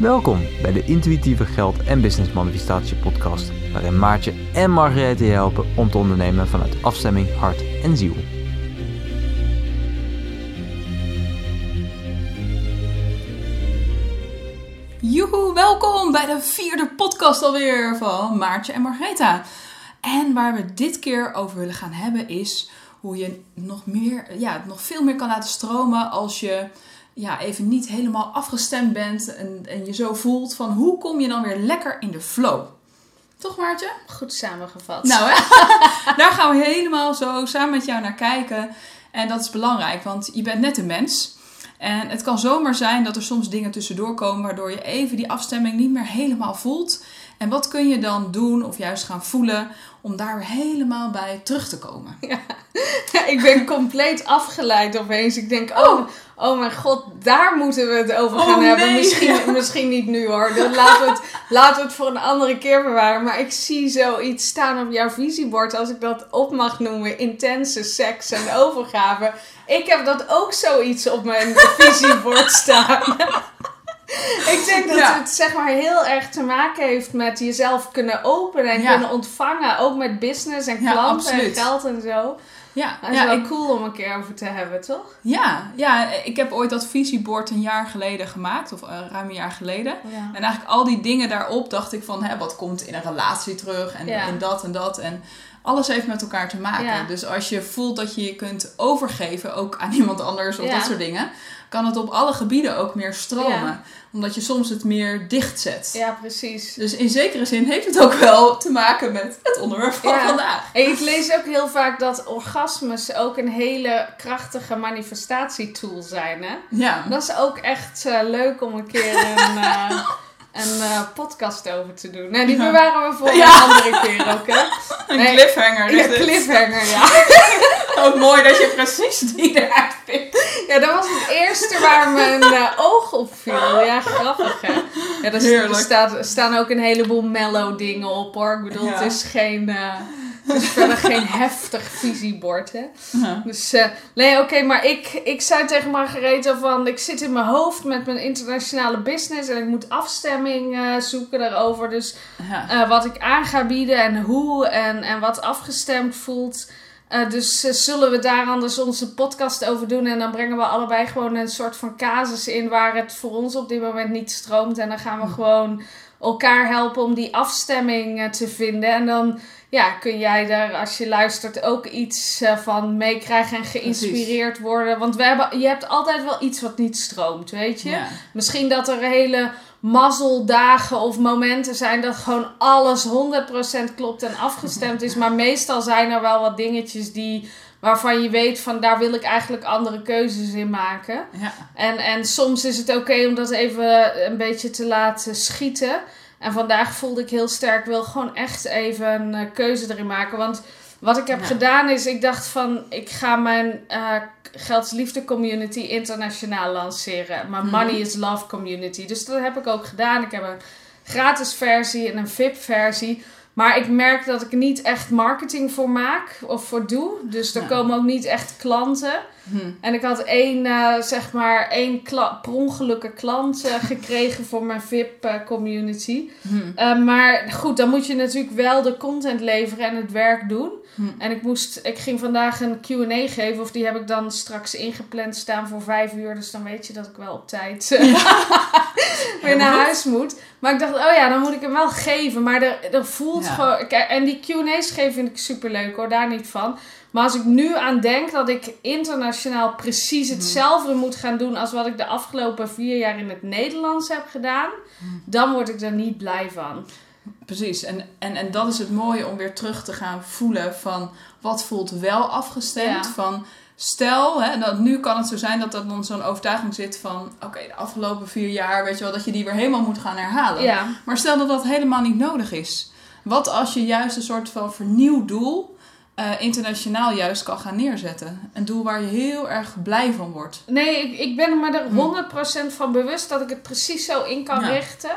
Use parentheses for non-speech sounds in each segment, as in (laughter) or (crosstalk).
Welkom bij de Intuïtieve Geld en Business Manifestatie podcast, waarin Maartje en Margarethe je helpen om te ondernemen vanuit afstemming, hart en ziel. Joehoe, welkom bij de vierde podcast alweer van Maartje en Margaretha. En waar we dit keer over willen gaan hebben is hoe je nog, meer, ja, nog veel meer kan laten stromen als je ja, even niet helemaal afgestemd bent en, en je zo voelt van hoe kom je dan weer lekker in de flow. Toch Maartje? Goed samengevat. Nou, hè? (laughs) daar gaan we helemaal zo samen met jou naar kijken. En dat is belangrijk, want je bent net een mens. En het kan zomaar zijn dat er soms dingen tussendoor komen waardoor je even die afstemming niet meer helemaal voelt. En wat kun je dan doen of juist gaan voelen om daar helemaal bij terug te komen? (laughs) Ja. ik ben compleet afgeleid opeens. Ik denk, oh, oh mijn god, daar moeten we het over gaan Oh, hebben. Misschien, (laughs) misschien niet nu hoor. Dan laten, we het, laten we het voor een andere keer bewaren. Maar ik zie zoiets staan op jouw visiebord, als ik dat op mag noemen. Intense seks en overgave. Ik heb dat ook zoiets op mijn (laughs) visiebord staan. (laughs) Ik denk dat Ja. het zeg maar heel erg te maken heeft met jezelf kunnen openen en Ja. kunnen ontvangen. Ook met business en klanten en geld en zo. Ja, Dat is ja, wel ik, cool om een keer over te hebben, toch? ja, ja, ik heb ooit dat visiebord een jaar geleden gemaakt, of eh, ruim een jaar geleden. Ja. En eigenlijk al die dingen daarop dacht ik van, hè, wat komt in een relatie terug en in dat en dat. En alles heeft met elkaar te maken. Dus als je voelt dat je je kunt overgeven, ook aan (laughs) iemand anders of dat soort dingen, kan het op alle gebieden ook meer stromen. Ja. Omdat je soms het meer dichtzet. Ja, precies. Dus in zekere zin heeft het ook wel te maken met het onderwerp van Ja. vandaag. En ik lees ook heel vaak dat orgasmes ook een hele krachtige manifestatietool zijn. Hè? Ja. Dat is ook echt eh, leuk om een keer een, (laughs) eh, een eh, podcast over te doen. Nee, die Ja. bewaren we voor (laughs) Ja. een andere keer ook. Hè? (laughs) Een Nee. cliffhanger. Ja, is dit. cliffhanger, ja. (laughs) Ook mooi dat je precies die eruit pikt. Ja, dat was het eerste waar mijn eh, oog op viel. Ja, grappig hè. Ja, er, staat, staan ook een heleboel mellow dingen op hoor. Ik bedoel, Ja. het is geen... eh, het is verder geen heftig visiebord, hè. Ja. Dus, eh, nee, oké, maar ik, ik zei tegen Margaretha van... Ik zit in mijn hoofd met mijn internationale business... en ik moet afstemming zoeken daarover. Dus Ja. eh, wat ik aan ga bieden en hoe en, en wat afgestemd voelt. Eh, dus zullen we daar anders onze podcast over doen. En dan brengen we allebei gewoon een soort van casus in waar het voor ons op dit moment niet stroomt. En dan gaan we gewoon elkaar helpen om die afstemming te vinden. En dan ja, kun jij daar als je luistert ook iets eh, van meekrijgen en geïnspireerd worden. Want we hebben, je hebt altijd wel iets wat niet stroomt, weet je. Ja. Misschien dat er hele mazzeldagen of momenten zijn dat gewoon alles 100% klopt en afgestemd is. (laughs) Maar meestal zijn er wel wat dingetjes die, waarvan je weet van daar wil ik eigenlijk andere keuzes in maken. Ja. En, en soms is het oké om dat even een beetje te laten schieten. En vandaag voelde ik heel sterk, ik wil gewoon echt even een eh, keuze erin maken. Want wat ik heb Ja. gedaan is, ik dacht van, ik ga mijn eh Geldsliefde community internationaal lanceren. Mijn Mhm. Money is Love community. Dus dat heb ik ook gedaan. Ik heb een gratis versie en een VIP versie. Maar ik merk dat ik niet echt marketing voor maak of voor doe. Dus er Ja. komen ook niet echt klanten. Hm. En ik had één, eh, zeg maar, één per ongelukke klant eh, (laughs) gekregen voor mijn VIP-community. Hm. maar goed, dan moet je natuurlijk wel de content leveren en het werk doen. Hm. En ik, moest, ik ging vandaag een Q&A geven, of die heb ik dan straks ingepland staan voor vijf uur. Dus dan weet je dat ik wel op tijd eh, (laughs) weer naar huis moet. Maar ik dacht, oh ja, dan moet ik hem wel geven. Maar er, er voelt Ja. gewoon... En die Q&A's geven vind ik superleuk hoor, daar niet van. Maar als ik nu aan denk dat ik internationaal precies hetzelfde moet gaan doen als wat ik de afgelopen vier jaar in het Nederlands heb gedaan, dan word ik er niet blij van. Precies, en, en, en dat is het mooie om weer terug te gaan voelen van wat voelt wel afgestemd. Ja. Van stel, hè, dat nu kan het zo zijn dat er dan zo'n overtuiging zit van oké, de afgelopen vier jaar, weet je wel, dat je die weer helemaal moet gaan herhalen. Ja, Maar stel dat dat helemaal niet nodig is. Wat als je juist een soort van vernieuwd doel eh, internationaal juist kan gaan neerzetten? Een doel waar je heel erg blij van wordt. nee, ik, ik ben er me er Hm. 100% van bewust dat ik het precies zo in kan Ja. richten.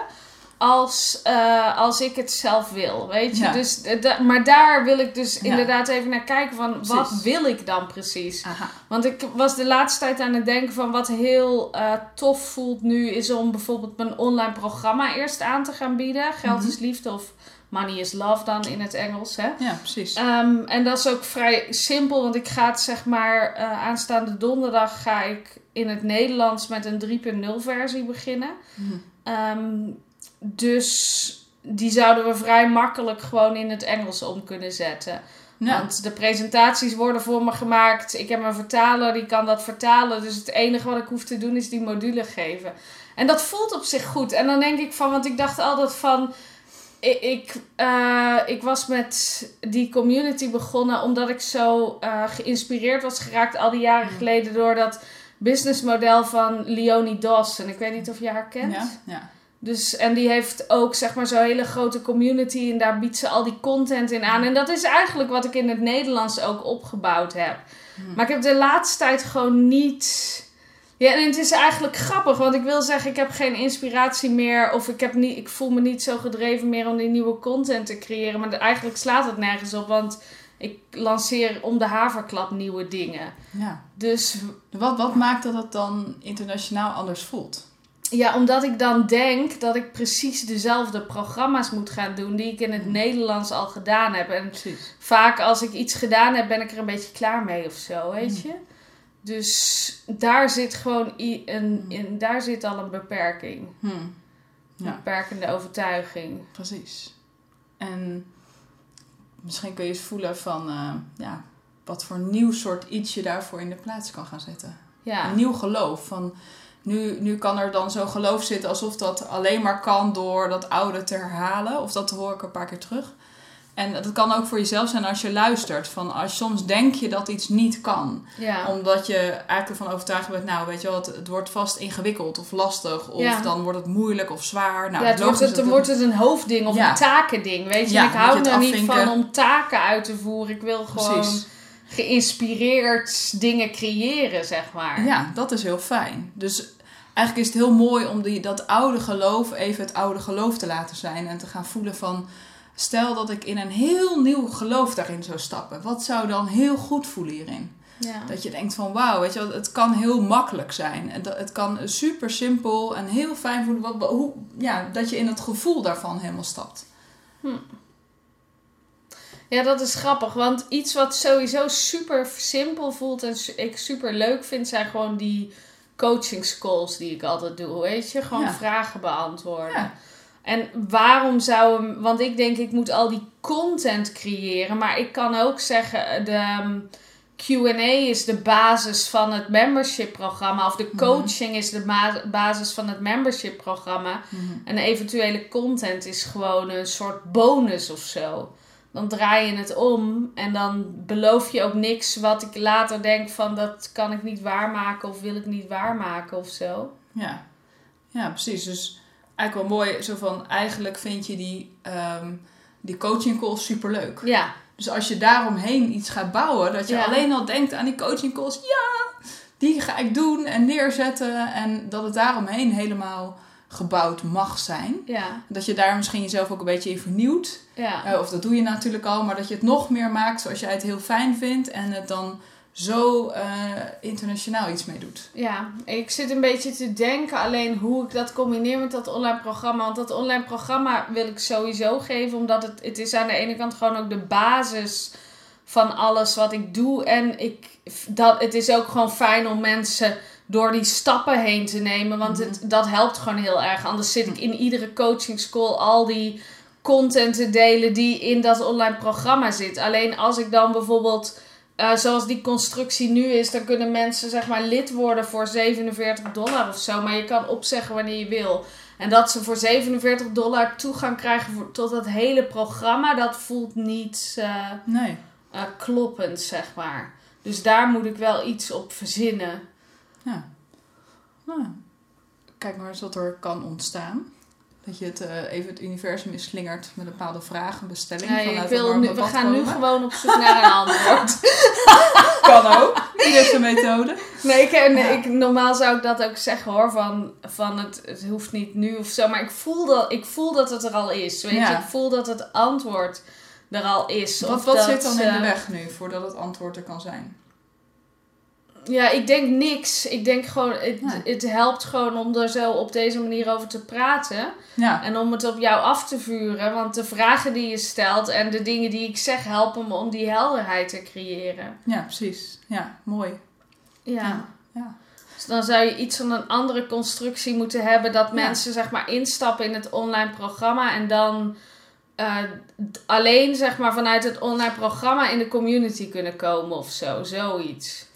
als, eh, als ik het zelf wil, weet je. Ja. Dus, maar daar wil ik dus Ja. inderdaad even naar kijken van, wat wil ik dan precies? Aha. Want ik was de laatste tijd aan het denken van wat heel eh, tof voelt nu, is om bijvoorbeeld mijn online programma eerst aan te gaan bieden. Geld Mhm. is liefde of money is love dan in het Engels, hè. Ja, precies. Ehm, en dat is ook vrij simpel, want ik ga het zeg maar eh, aanstaande donderdag ga ik in het Nederlands met een 3.0 versie beginnen. Mhm. Ehm, dus die zouden we vrij makkelijk gewoon in het Engels om kunnen zetten. Ja. Want de presentaties worden voor me gemaakt. Ik heb een vertaler, die kan dat vertalen. Dus het enige wat ik hoef te doen is die module geven. En dat voelt op zich goed. En dan denk ik van, want ik dacht altijd van. Ik, ik, eh, ik was met die community begonnen omdat ik zo eh, geïnspireerd was geraakt al die jaren Mm. geleden door dat businessmodel van Leonie Dawson. Ik weet niet of je haar kent. ja, ja. Dus, en die heeft ook zeg maar zo'n hele grote community en daar biedt ze al die content in aan. En dat is eigenlijk wat ik in het Nederlands ook opgebouwd heb. Hmm. Maar ik heb de laatste tijd gewoon niet. Ja, en het is eigenlijk grappig, want ik wil zeggen, ik heb geen inspiratie meer. Of ik, heb niet, ik voel me niet zo gedreven meer om die nieuwe content te creëren. Maar eigenlijk slaat het nergens op, want ik lanceer om de haverklap nieuwe dingen. ja. Dus Wat, wat maakt dat het dan internationaal anders voelt? Ja, omdat ik dan denk dat ik precies dezelfde programma's moet gaan doen die ik in het Nederlands al gedaan heb. En Precies. vaak als ik iets gedaan heb, ben ik er een beetje klaar mee of zo, weet je. Dus daar zit gewoon een, in, daar zit al een beperking. Hm. Een Ja. beperkende overtuiging. Precies. En misschien kun je eens voelen van eh, ja, wat voor nieuw soort iets je daarvoor in de plaats kan gaan zetten. Ja, Een nieuw geloof. Van, nu, nu kan er dan zo'n geloof zitten alsof dat alleen maar kan door dat oude te herhalen. Of dat hoor ik een paar keer terug. En dat kan ook voor jezelf zijn als je luistert. Van als soms denk je dat iets niet kan. ja. Omdat je eigenlijk ervan overtuigd bent, nou weet je wel, het, het wordt vast ingewikkeld of lastig. Of Ja. dan wordt het moeilijk of zwaar. Nou, ja, het wordt, het, dan wordt het een hoofdding of een takending, weet je. En ik hou er niet van om taken uit te voeren. Ik wil gewoon Precies. geïnspireerd dingen creëren, zeg maar. Ja, dat is heel fijn. Dus eigenlijk is het heel mooi om die, dat oude geloof even het oude geloof te laten zijn. En te gaan voelen van, stel dat ik in een heel nieuw geloof daarin zou stappen. Wat zou dan heel goed voelen hierin? Ja. Dat je denkt van, wauw, weet je wel, het kan heel makkelijk zijn. En dat- Het kan super simpel en heel fijn voelen. Wat, hoe, ja, dat je in het gevoel daarvan helemaal stapt. Ja, dat is grappig. Want iets wat sowieso super simpel voelt en ik super leuk vind, zijn gewoon die coachingscalls die ik altijd doe. Weet je, gewoon Ja. vragen beantwoorden. Ja. En waarom zou hem. Want ik denk, ik moet al die content creëren. Maar ik kan ook zeggen, de ehm, QA is de basis van het membership programma. Of de coaching is de basis van het membership programma. En de eventuele content is gewoon een soort bonus of zo. Dan draai je het om en dan beloof je ook niks wat ik later denk van dat kan ik niet waarmaken of wil ik niet waarmaken of zo. Ja, ja precies. Dus eigenlijk wel mooi, zo van, eigenlijk vind je die, ehm die coaching calls superleuk. Ja, Dus als je daaromheen iets gaat bouwen, dat je Ja. alleen al denkt aan die coaching calls, ja, die ga ik doen en neerzetten. En dat het daaromheen helemaal gebouwd mag zijn. ja, Dat je daar misschien jezelf ook een beetje in vernieuwt. ja. Eh, of dat doe je natuurlijk al, maar dat je het nog meer maakt zoals jij het heel fijn vindt. En het dan zo eh, internationaal iets mee doet. Ja, ik zit een beetje te denken alleen hoe ik dat combineer met dat online programma. Want dat online programma wil ik sowieso geven, omdat het, het is aan de ene kant gewoon ook de basis van alles wat ik doe. En ik, dat, het is ook gewoon fijn om mensen door die stappen heen te nemen. Want het, dat helpt gewoon heel erg. Anders zit ik in iedere coachingscall al die content te delen die in dat online programma zit. Alleen als ik dan bijvoorbeeld... eh, zoals die constructie nu is, dan kunnen mensen zeg maar lid worden voor 47 dollar of zo. Maar je kan opzeggen wanneer je wil. En dat ze voor 47 dollar toegang krijgen voor, tot dat hele programma, dat voelt niet eh, Nee. eh, kloppend, zeg maar. Dus daar moet ik wel iets op verzinnen. Ja. Nou, kijk maar eens wat er kan ontstaan. Dat je het eh, even het universum inslingert met een bepaalde vraag, een bestelling. Ja, vanuit ik een wil warme nu, we gaan nu gewoon op zoek naar een (laughs) antwoord. Kan ook. Iedereen serieuze methode. Nee, ik, Ja. ik, normaal zou ik dat ook zeggen hoor, van, van het, het hoeft niet nu of zo. Maar ik voel dat, ik voel dat het er al is, weet Ja. je. Ik voel dat het antwoord er al is. Wat, of wat dat, zit dan in de eh, weg nu voordat het antwoord er kan zijn? Ja, ik denk niks. Ik denk gewoon, het, helpt gewoon om er zo op deze manier over te praten. Ja, En om het op jou af te vuren. Want de vragen die je stelt en de dingen die ik zeg helpen me om die helderheid te creëren. ja precies. Ja, mooi. Ja. Ja, ja. Dus dan zou je iets van een andere constructie moeten hebben. Dat Ja. mensen zeg maar instappen in het online programma. En dan eh, alleen zeg maar vanuit het online programma in de community kunnen komen of zo. Zoiets.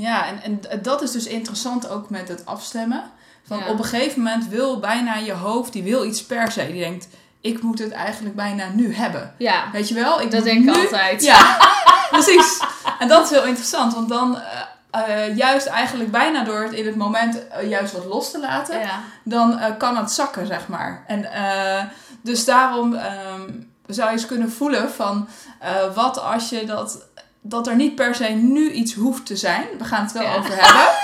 Ja, en, en dat is dus interessant ook met het afstemmen. Van Ja. Op een gegeven moment wil bijna je hoofd, die wil iets per se. Die denkt, ik moet het eigenlijk bijna nu hebben. Ja, Weet je wel? Ik dat denk ik nu... altijd. Ja, (laughs) precies. En dat is heel interessant, want dan eh, eh, juist eigenlijk bijna door het in het moment eh, juist wat los te laten, Ja. dan kan het zakken, zeg maar. En dus daarom ehm, zou je eens kunnen voelen van wat als je dat, dat er niet per se nu iets hoeft te zijn. We gaan het wel Ja. over hebben. (laughs)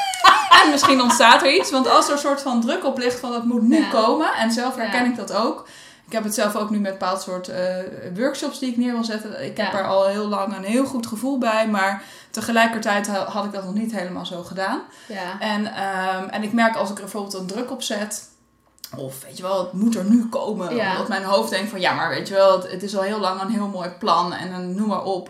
En misschien ontstaat er iets, want als er een soort van druk op ligt van het moet nu Ja. komen, en zelf herken ik dat ook. Ik heb het zelf ook nu met bepaald soort eh, workshops die ik neer wil zetten. Ik heb er al heel lang een heel goed gevoel bij, maar tegelijkertijd ha- had ik dat nog niet helemaal zo gedaan. Ja. En, ehm, en ik merk als ik er bijvoorbeeld een druk op zet. Of weet je wel, het moet er nu komen. Ja. Omdat mijn hoofd denkt van ja, maar weet je wel, het, het is al heel lang een heel mooi plan. En dan noem maar op.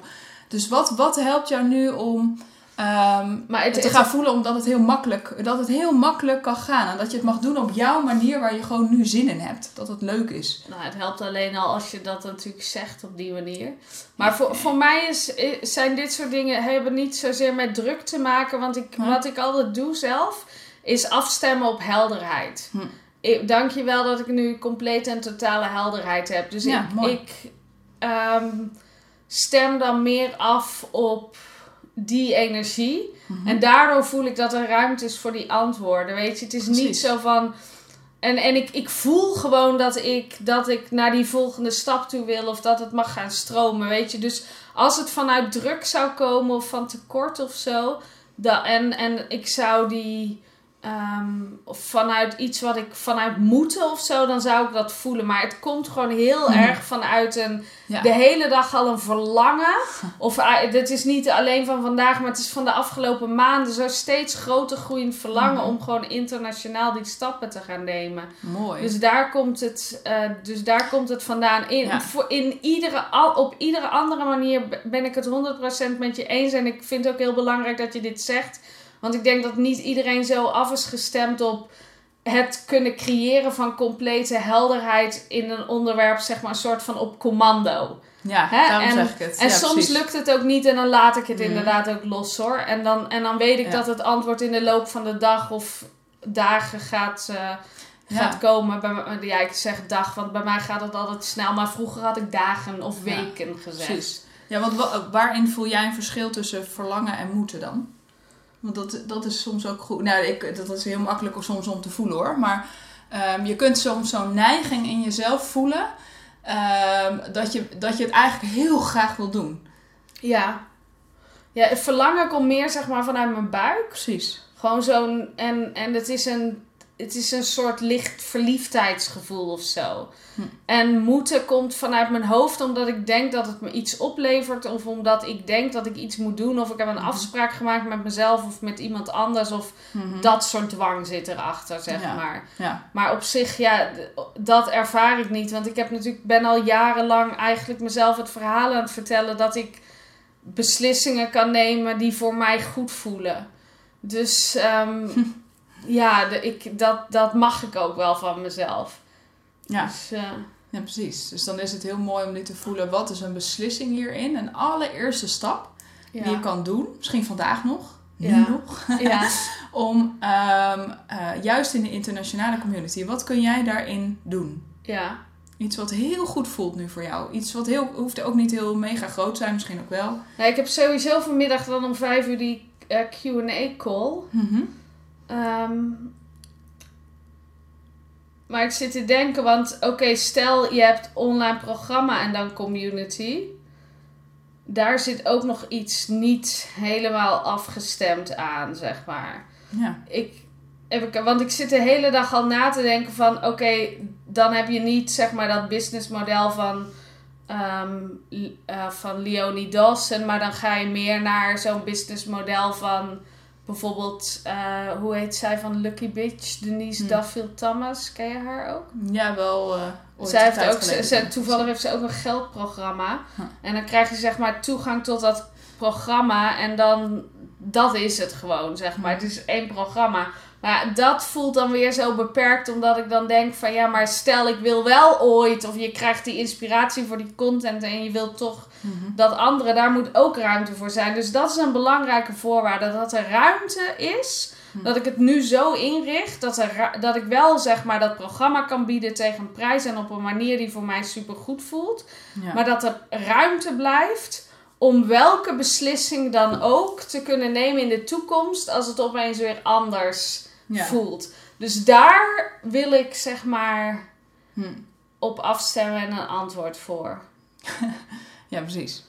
Dus wat, wat helpt jou nu om ehm, Maar het, te het- gaan voelen omdat het, heel makkelijk, dat het heel makkelijk kan gaan. En dat je het mag doen op jouw manier waar je gewoon nu zin in hebt. Dat het leuk is. Nou, het helpt alleen al als je dat natuurlijk zegt op die manier. Maar voor, voor mij is, zijn dit soort dingen hebben niet zozeer met druk te maken. Want ik, Hm. wat ik altijd doe zelf, is afstemmen op helderheid. Hm. Dank je wel dat ik nu complete en totale helderheid heb. Dus Ja, ik, mooi. ik ehm, stem dan meer af op die energie. Mhm. En daardoor voel ik dat er ruimte is voor die antwoorden. Weet je, het is niet zo van. En, en ik, ik voel gewoon dat ik, dat ik naar die volgende stap toe wil of dat het mag gaan stromen. Weet je, dus als het vanuit druk zou komen of van tekort of zo. Da, en, en ik zou die. Ehm, of vanuit iets wat ik vanuit moeten of zo, dan zou ik dat voelen. Maar het komt gewoon heel Mhm. erg vanuit een Ja. de hele dag al een verlangen. (laughs) Of uh, dit is niet alleen van vandaag, maar het is van de afgelopen maanden zo steeds groter groeiend verlangen Mhm. om gewoon internationaal die stappen te gaan nemen. Mooi. Dus daar komt het, eh, dus daar komt het vandaan. In, Ja. voor, in iedere, al, op iedere andere manier ben ik het 100% met je eens. En ik vind het ook heel belangrijk dat je dit zegt. Want ik denk dat niet iedereen zo af is gestemd op het kunnen creëren van complete helderheid in een onderwerp, zeg maar, een soort van op commando. ja, Hè? daarom En- zeg ik het. En Ja, soms precies. lukt het ook niet en dan laat ik het Mhm. inderdaad ook los hoor. En dan, en dan weet ik Ja. dat het antwoord in de loop van de dag of dagen gaat, eh, gaat Ja. komen. Bij, ja, ik zeg dag, want bij mij gaat het altijd snel. Maar vroeger had ik dagen of Ja, weken gezegd. Precies. Ja, want wa- waarin voel jij een verschil tussen verlangen en moeten dan? Want dat, dat is soms ook goed. Nou, ik, dat is heel makkelijk soms om te voelen hoor. Maar ehm, je kunt soms zo'n neiging in jezelf voelen. ehm, dat, je, dat je het eigenlijk heel graag wil doen. Ja. Ja, het verlangen komt meer zeg maar vanuit mijn buik. Precies. Gewoon zo'n... En, en het, is een, het is een soort licht verliefdheidsgevoel of zo. Hm. En moeten komt vanuit mijn hoofd omdat ik denk dat het me iets oplevert. Of omdat ik denk dat ik iets moet doen. Of ik heb een Mhm. afspraak gemaakt met mezelf of met iemand anders. Of Mhm. dat soort dwang zit erachter, zeg Ja. maar. Ja. Maar op zich, ja, dat ervaar ik niet. Want ik heb natuurlijk, ben al jarenlang eigenlijk mezelf het verhaal aan het vertellen dat ik beslissingen kan nemen die voor mij goed voelen. Dus ehm, (laughs) ja, de, ik, dat, dat mag ik ook wel van mezelf. Ja. Dus, eh, ja, precies. Dus dan is het heel mooi om nu te voelen wat is een beslissing hierin. Een allereerste stap die je kan doen. Misschien vandaag nog. Nu Ja. nog. ja. (laughs) Om ehm, eh, juist in de internationale community, wat kun jij daarin doen? ja. Iets wat heel goed voelt nu voor jou. Iets wat heel, hoeft ook niet heel mega groot te zijn, misschien ook wel. Nou, ik heb sowieso vanmiddag dan om vijf uur die eh, Q&A call. Mhm. Ehm, maar ik zit te denken, want oké, stel je hebt online programma en dan community. daar zit ook nog iets niet helemaal afgestemd aan, zeg maar. Ja. Ik, ik, want ik zit de hele dag al na te denken van... Oké, dan heb je niet zeg maar dat businessmodel van... ehm eh, van Leonie Dawson, maar dan ga je meer naar zo'n businessmodel van bijvoorbeeld, eh, hoe heet zij van Lucky Bitch, Denise Hm. Duffield Thomas, ken je haar ook? Ja, wel. eh Zij heeft ook, ze, toevallig heeft ze ook een geldprogramma. Huh. En dan krijg je zeg maar toegang tot dat programma. En dan, dat is het gewoon, zeg maar. Hm. Het is één programma. Maar dat voelt dan weer zo beperkt, omdat ik dan denk van ja, maar stel ik wil wel ooit, of je krijgt die inspiratie voor die content en je wilt toch Mhm. dat andere, daar moet ook ruimte voor zijn. Dus dat is een belangrijke voorwaarde, dat er ruimte is. Hm. Dat ik het nu zo inricht dat, er, dat ik wel zeg maar dat programma kan bieden tegen een prijs en op een manier die voor mij super goed voelt. Ja. Maar dat er ruimte blijft om welke beslissing dan ook te kunnen nemen in de toekomst als het opeens weer anders ja. voelt. Dus daar wil ik zeg maar Hm. op afstemmen en een antwoord voor. (laughs) ja, precies.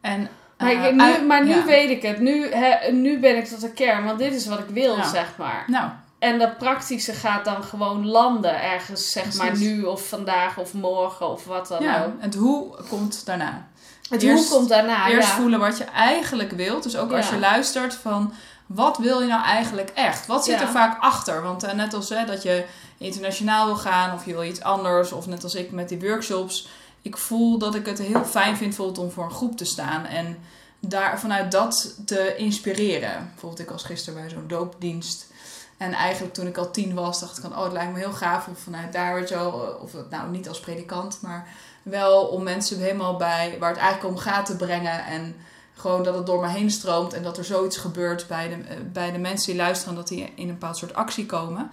En, Maar, eh, ik, nu, maar nu ja. weet ik het. Nu, nu ben ik tot de kern, want dit is wat ik wil, zeg maar. Nou, En dat praktische gaat dan gewoon landen ergens, zeg maar nu of vandaag of morgen of wat dan ja, ook. het hoe komt daarna. Het Eerst- hoe komt daarna, Eerst ja. voelen wat je eigenlijk wilt. Dus ook als je luistert van wat wil je nou eigenlijk echt? Wat zit Ja. er vaak achter? Want eh, net als hè, dat je internationaal wil gaan of je wil iets anders. Of net als ik met die workshops. Ik voel dat ik het heel fijn vind om voor een groep te staan. En daar vanuit dat te inspireren. Bijvoorbeeld ik was gisteren bij zo'n doopdienst. En eigenlijk toen ik al tien was, dacht ik van, oh, het lijkt me heel gaaf om vanuit daar, weet je wel, of nou niet als predikant, maar wel om mensen helemaal bij waar het eigenlijk om gaat te brengen. En gewoon dat het door me heen stroomt en dat er zoiets gebeurt bij de, eh, bij de mensen die luisteren, dat die in een bepaald soort actie komen.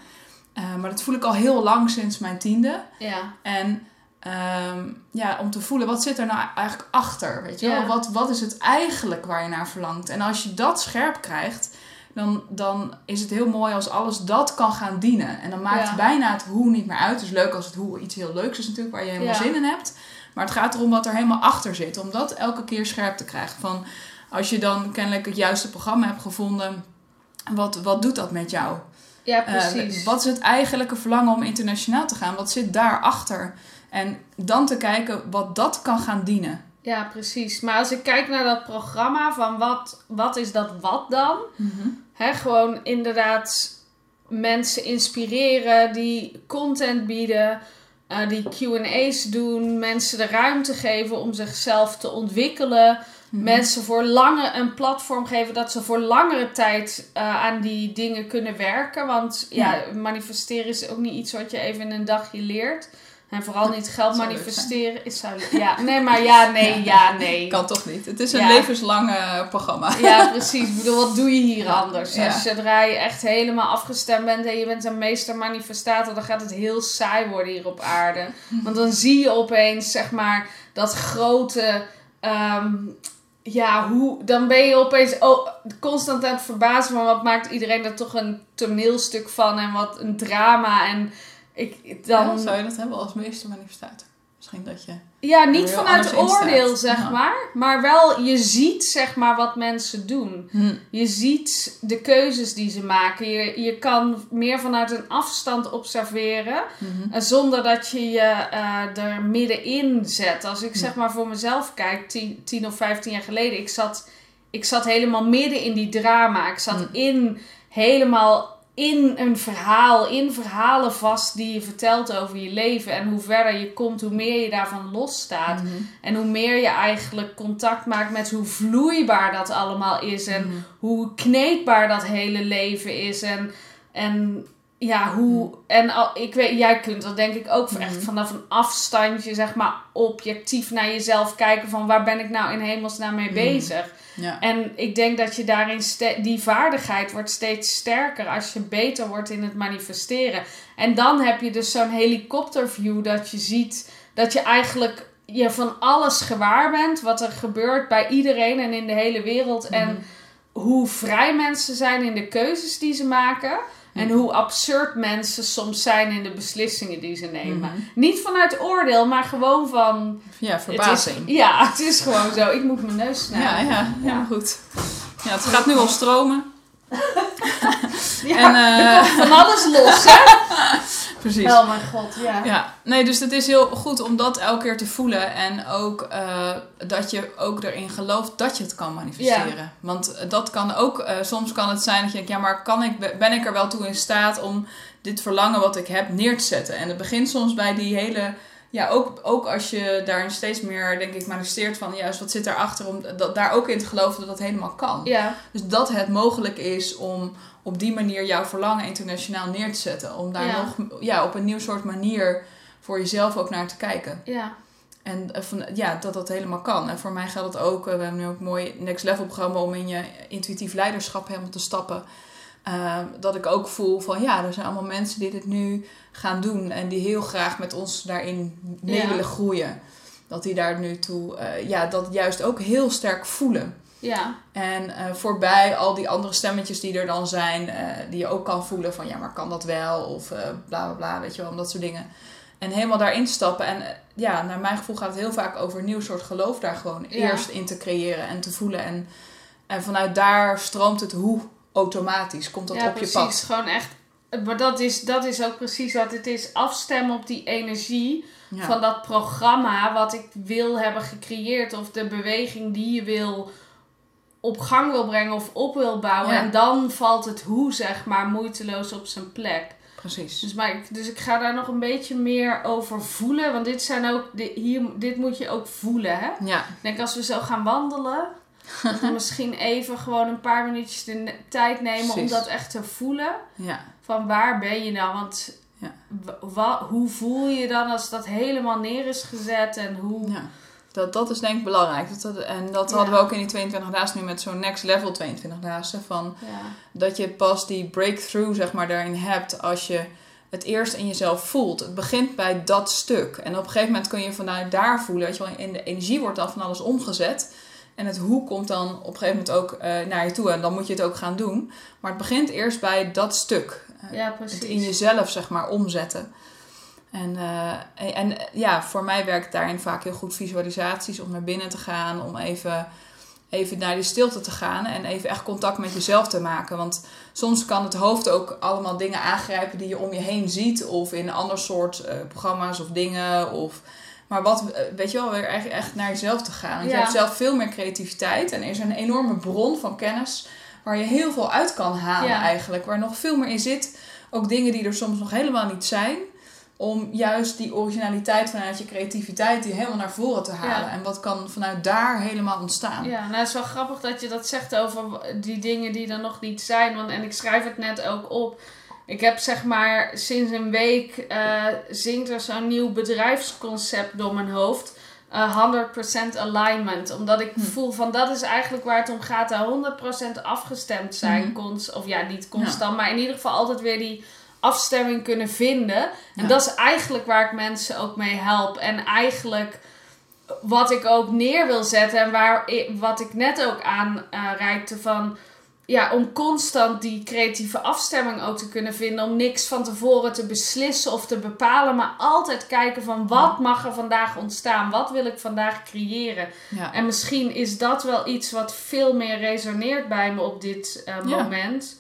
Eh, maar dat voel ik al heel lang sinds mijn tiende. Ja, En ehm, ja, om te voelen, wat zit er nou eigenlijk achter? Weet je wel? Wat, wat is het eigenlijk waar je naar verlangt? En als je dat scherp krijgt, dan, dan is het heel mooi als alles dat kan gaan dienen. En dan maakt Ja. bijna het hoe niet meer uit. Het is leuk als het hoe iets heel leuks is natuurlijk, waar je helemaal Ja. zin in hebt. Maar het gaat erom wat er helemaal achter zit. Om dat elke keer scherp te krijgen. Van, als je dan kennelijk het juiste programma hebt gevonden, wat, wat doet dat met jou? ja Eh, precies. wat is het eigenlijke verlangen om internationaal te gaan? Wat zit daarachter? En dan te kijken wat dat kan gaan dienen. Ja, precies. Maar als ik kijk naar dat programma van wat, wat is dat wat dan? Hè, gewoon inderdaad mensen inspireren die content bieden, eh, die QA's doen, mensen de ruimte geven om zichzelf te ontwikkelen. Mhm. Mensen voor lange een platform geven dat ze voor langere tijd eh, aan die dingen kunnen werken. Want ja, manifesteren is ook niet iets wat je even in een dagje leert. En vooral niet geld manifesteren. Is zou, ja, nee, maar ja, nee, (laughs) ja, nee. Kan toch niet? Het is een Ja. levenslang eh, programma. Ja, precies. Ik bedoel, wat doe je hier anders? Als zodra je echt helemaal afgestemd bent en je bent een meester manifestator, dan gaat het heel saai worden hier op aarde. (laughs) Want dan zie je opeens, zeg maar, dat grote. ehm, ja, hoe. Dan ben je opeens oh, constant aan het verbazen van wat maakt iedereen er toch een toneelstuk van en wat een drama. En ik dan. Ja, zou je dat hebben als meester manifestator? Misschien dat je... Ja, niet vanuit oordeel, zeg Ja. maar. Maar wel, je ziet, zeg maar, wat mensen doen. Je ziet de keuzes die ze maken. Je, je kan meer vanuit een afstand observeren. Mhm. eh, zonder dat je je eh, er middenin zet. Als ik zeg maar voor mezelf kijk, tien, tien of vijftien jaar geleden. Ik zat, ik zat helemaal midden in die drama. Ik zat Mm. in, helemaal in een verhaal. In verhalen vast die je vertelt over je leven. En hoe verder je komt, hoe meer je daarvan losstaat. Mhm. En hoe meer je eigenlijk contact maakt met hoe vloeibaar dat allemaal is. En Mhm. hoe kneedbaar dat hele leven is. En, en ja, hoe. En al, ik weet, jij kunt dat denk ik ook echt Mhm. vanaf een afstandje, zeg maar, objectief naar jezelf kijken. Van waar ben ik nou in hemelsnaam mee Mhm. bezig? Ja. En ik denk dat je daarin, die vaardigheid wordt steeds sterker als je beter wordt in het manifesteren. En dan heb je dus zo'n helikopterview dat je ziet dat je eigenlijk je van alles gewaar bent. Wat er gebeurt bij iedereen en in de hele wereld. En Mhm. hoe vrij mensen zijn in de keuzes die ze maken. En hoe absurd mensen soms zijn in de beslissingen die ze nemen. Mhm. Niet vanuit oordeel, maar gewoon van. Ja, Het verbazing. is, ja, (laughs) het is gewoon zo. Ik moet mijn neus Ja, snijden. ja, Ja. ja, goed. Ja, het gaat nu al stromen. (laughs) Ja, En, er eh, komt van alles los, hè? (laughs) Precies. Oh mijn god, ja. Ja, nee, dus het is heel goed om dat elke keer te voelen. En ook eh, dat je ook erin gelooft dat je het kan manifesteren. Want dat kan ook, eh, soms kan het zijn dat je denkt, ja, maar kan ik, ben ik er wel toe in staat om dit verlangen wat ik heb neer te zetten? En het begint soms bij die hele, ja, ook, ook als je daarin steeds meer, denk ik, manifesteert van, juist wat zit daarachter, om dat, daar ook in te geloven dat dat helemaal kan. Ja, Dus dat het mogelijk is om op die manier jouw verlangen internationaal neer te zetten. Om daar Ja. nog ja, op een nieuw soort manier voor jezelf ook naar te kijken. ja. En eh, van, ja, dat dat helemaal kan. En voor mij geldt het ook. eh, We hebben nu ook een mooi next level programma om in je intuïtief leiderschap helemaal te stappen. Eh, dat ik ook voel van ja, er zijn allemaal mensen die dit nu gaan doen. En die heel graag met ons daarin mee Ja. willen groeien. Dat die daar nu toe, eh, ja, dat juist ook heel sterk voelen. Ja, En eh, voorbij al die andere stemmetjes die er dan zijn, eh, die je ook kan voelen van ja, maar kan dat wel? Of bla bla bla, weet je wel, om dat soort dingen. En helemaal daarin te stappen. En ja, naar mijn gevoel gaat het heel vaak over een nieuw soort geloof daar gewoon Ja. eerst in te creëren en te voelen. En, en vanuit daar stroomt het hoe automatisch, komt dat ja op precies. je pad. Gewoon echt. Maar dat is, dat is ook precies wat het is. Afstemmen op die energie Ja. van dat programma wat ik wil hebben gecreëerd. Of de beweging die je wil op gang wil brengen of op wil bouwen. Ja. En dan valt het hoe, zeg maar, moeiteloos op zijn plek. Precies. Dus, maar ik, dus ik ga daar nog een beetje meer over voelen. Want dit zijn ook, dit, hier, dit moet je ook voelen, hè? Ja, Ik denk als we zo gaan wandelen, dat we (laughs) misschien even gewoon een paar minuutjes de tijd nemen om dat echt te voelen. ja, Van waar ben je nou? Want Ja. hoe voel je dan als dat helemaal neer is gezet en hoe... ja. Dat, dat is denk ik belangrijk. Dat, dat, en dat Ja. hadden we ook in die 22 dagen nu met zo'n next level 22 dagen. Van dat je pas die breakthrough zeg maar daarin hebt als je het eerst in jezelf voelt. Het begint bij dat stuk. En op een gegeven moment kun je vanuit daar voelen, weet je wel, in de energie wordt dan van alles omgezet. En het hoe komt dan op een gegeven moment ook eh, naar je toe en dan moet je het ook gaan doen. Maar het begint eerst bij dat stuk. Eh, ja het in jezelf zeg maar omzetten. En, eh, en, en, ja, voor mij werkt daarin vaak heel goed visualisaties om naar binnen te gaan, om even, even naar die stilte te gaan en even echt contact met jezelf te maken. Want soms kan het hoofd ook allemaal dingen aangrijpen die je om je heen ziet, of in een ander soort programma's of dingen. Of, maar wat, eh, weet je wel, weer echt, echt naar jezelf te gaan. Want Ja. je hebt zelf veel meer creativiteit en er is een enorme bron van kennis waar je heel veel uit kan halen Ja. eigenlijk. Waar nog veel meer in zit. Ook dingen die er soms nog helemaal niet zijn. Om juist die originaliteit vanuit je creativiteit die helemaal naar voren te halen. Ja. En wat kan vanuit daar helemaal ontstaan. Ja, nou het is wel grappig dat je dat zegt over die dingen die er nog niet zijn. Want, en ik schrijf het net ook op. Ik heb zeg maar sinds een week eh, zingt er zo'n nieuw bedrijfsconcept door mijn hoofd. Eh, 100% alignment. Omdat ik Hm. voel van dat is eigenlijk waar het om gaat. Daar 100% afgestemd zijn. Cons- of ja, niet constant. Maar in ieder geval altijd weer die afstemming kunnen vinden. En Ja. dat is eigenlijk waar ik mensen ook mee help. En eigenlijk wat ik ook neer wil zetten en waar wat ik net ook aan eh, reikte van ja, om constant die creatieve afstemming ook te kunnen vinden, om niks van tevoren te beslissen of te bepalen, maar altijd kijken van wat mag er vandaag ontstaan, wat wil ik vandaag creëren. Ja. En misschien is dat wel iets wat veel meer resoneert bij me op dit eh, Ja. moment.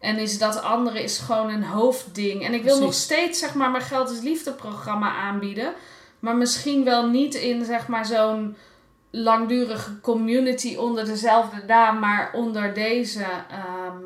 En is dat andere is gewoon een hoofdding. En ik wil nog steeds zeg maar mijn Geld is Liefde programma aanbieden. Maar misschien wel niet in zeg maar zo'n langdurige community onder dezelfde naam, maar onder deze ehm,